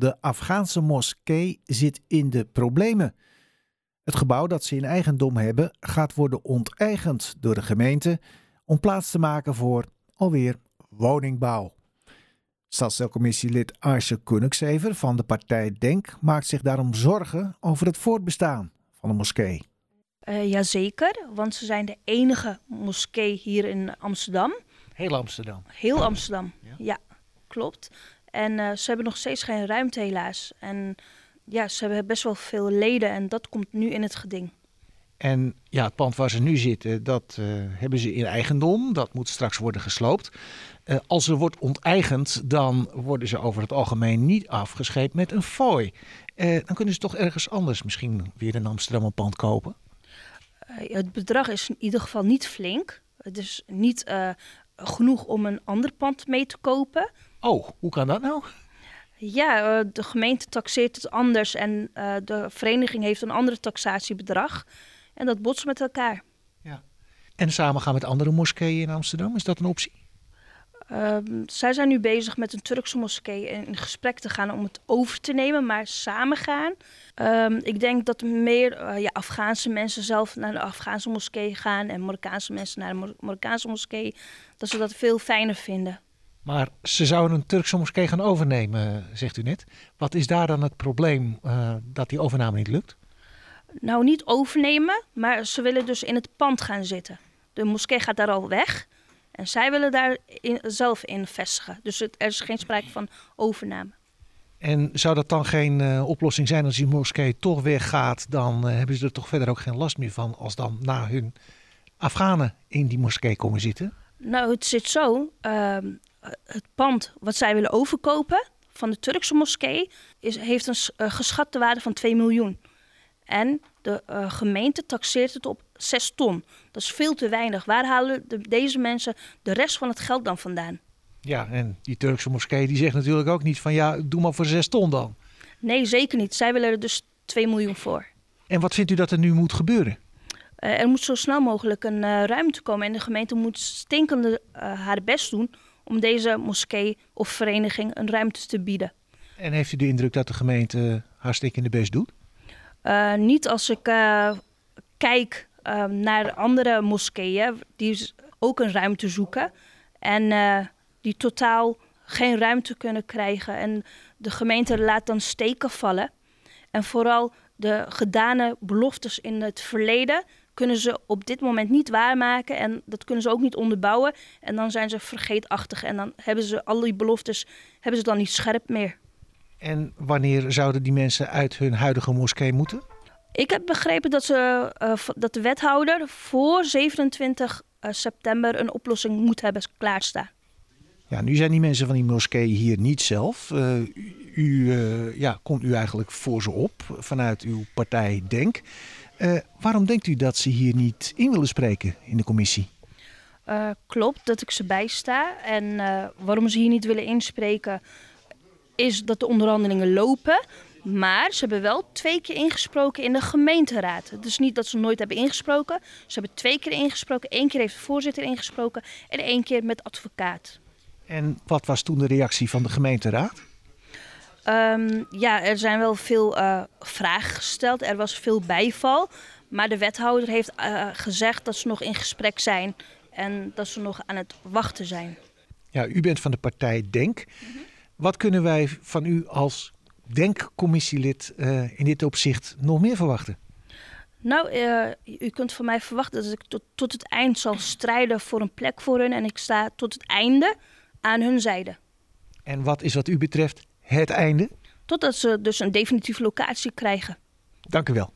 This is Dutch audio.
De Afghaanse moskee zit in de problemen. Het gebouw dat ze in eigendom hebben gaat worden onteigend door de gemeente om plaats te maken voor alweer woningbouw. Stadstelcommissielid Arsje Kunneksever van de partij Denk maakt zich daarom zorgen over het voortbestaan van de moskee. Uh, jazeker, want ze zijn de enige moskee hier in Amsterdam. Heel Amsterdam? Heel Amsterdam, ja, klopt. En uh, ze hebben nog steeds geen ruimte helaas. En ja, ze hebben best wel veel leden en dat komt nu in het geding. En ja, het pand waar ze nu zitten, dat uh, hebben ze in eigendom. Dat moet straks worden gesloopt. Uh, als er wordt onteigend, dan worden ze over het algemeen niet afgescheept met een fooi. Uh, dan kunnen ze toch ergens anders misschien weer in Amsterdam een pand kopen? het bedrag is in ieder geval niet flink. Het is niet genoeg om een ander pand mee te kopen. Oh, hoe kan dat nou? Ja, de gemeente taxeert het anders en de vereniging heeft een andere taxatiebedrag. En dat botst met elkaar. Ja. En samen gaan met andere moskeeën in Amsterdam, is dat een optie? Um, zij zijn nu bezig met een Turkse moskee in gesprek te gaan om het over te nemen, maar samen gaan. Um, ik denk dat meer uh, ja, Afghaanse mensen zelf naar de Afghaanse moskee gaan en Marokkaanse mensen naar de Marokkaanse moskee, dat ze dat veel fijner vinden. Maar ze zouden een Turkse moskee gaan overnemen, zegt u net. Wat is daar dan het probleem uh, dat die overname niet lukt? Nou, niet overnemen, maar ze willen dus in het pand gaan zitten. De moskee gaat daar al weg en zij willen daar in, zelf in vestigen. Dus het, er is geen sprake van overname. En zou dat dan geen uh, oplossing zijn als die moskee toch weggaat? Dan uh, hebben ze er toch verder ook geen last meer van als dan na hun Afghanen in die moskee komen zitten? Nou, het zit zo. Uh, het pand wat zij willen overkopen van de Turkse moskee is, heeft een uh, geschatte waarde van 2 miljoen. En de gemeente taxeert het op 6 ton. Dat is veel te weinig. Waar halen de, deze mensen de rest van het geld dan vandaan? Ja, en die Turkse moskee die zegt natuurlijk ook niet van ja, doe maar voor 6 ton dan. Nee, zeker niet. Zij willen er dus 2 miljoen voor. En wat vindt u dat er nu moet gebeuren? Uh, er moet zo snel mogelijk een uh, ruimte komen en de gemeente moet stinkende haar best doen om deze moskee of vereniging een ruimte te bieden. En heeft u de indruk dat de gemeente haar stinkende best doet? Uh, niet als ik uh, kijk uh, naar andere moskeeën die ook een ruimte zoeken en die totaal geen ruimte kunnen krijgen. En de gemeente laat dan steken vallen. En vooral de gedane beloftes in het verleden kunnen ze op dit moment niet waarmaken en dat kunnen ze ook niet onderbouwen. En dan zijn ze vergeetachtig en dan hebben ze al die beloftes hebben ze dan niet scherp meer. En wanneer zouden die mensen uit hun huidige moskee moeten? Ik heb begrepen dat, ze, uh, dat de wethouder voor 27 uh, september een oplossing moet hebben klaarstaan. Ja, nu zijn die mensen van die moskee hier niet zelf. Uh, u ja, komt u eigenlijk voor ze op vanuit uw partij Denk. waarom denkt u dat ze hier niet in willen spreken in de commissie? klopt dat ik ze bijsta. En waarom ze hier niet willen inspreken is dat de onderhandelingen lopen. Maar ze hebben wel twee keer ingesproken in de gemeenteraad. Is niet dat ze nooit hebben ingesproken. Ze hebben twee keer ingesproken. Eén keer heeft de voorzitter ingesproken en één keer met advocaat. En wat was toen de reactie van de gemeenteraad? Um, ja, er zijn wel veel uh, vragen gesteld. Er was veel bijval. Maar de wethouder heeft uh, gezegd dat ze nog in gesprek zijn en dat ze nog aan het wachten zijn. Ja, u bent van de partij Denk. Mm -hmm. Wat kunnen wij van u als denkcommissielid uh, in dit opzicht nog meer verwachten? Nou, uh, u kunt van mij verwachten dat ik tot, tot het eind zal strijden voor een plek voor hun. En ik sta tot het einde aan hun zijde. En wat is wat u betreft het einde? Totdat ze dus een definitieve locatie krijgen. Dank u wel.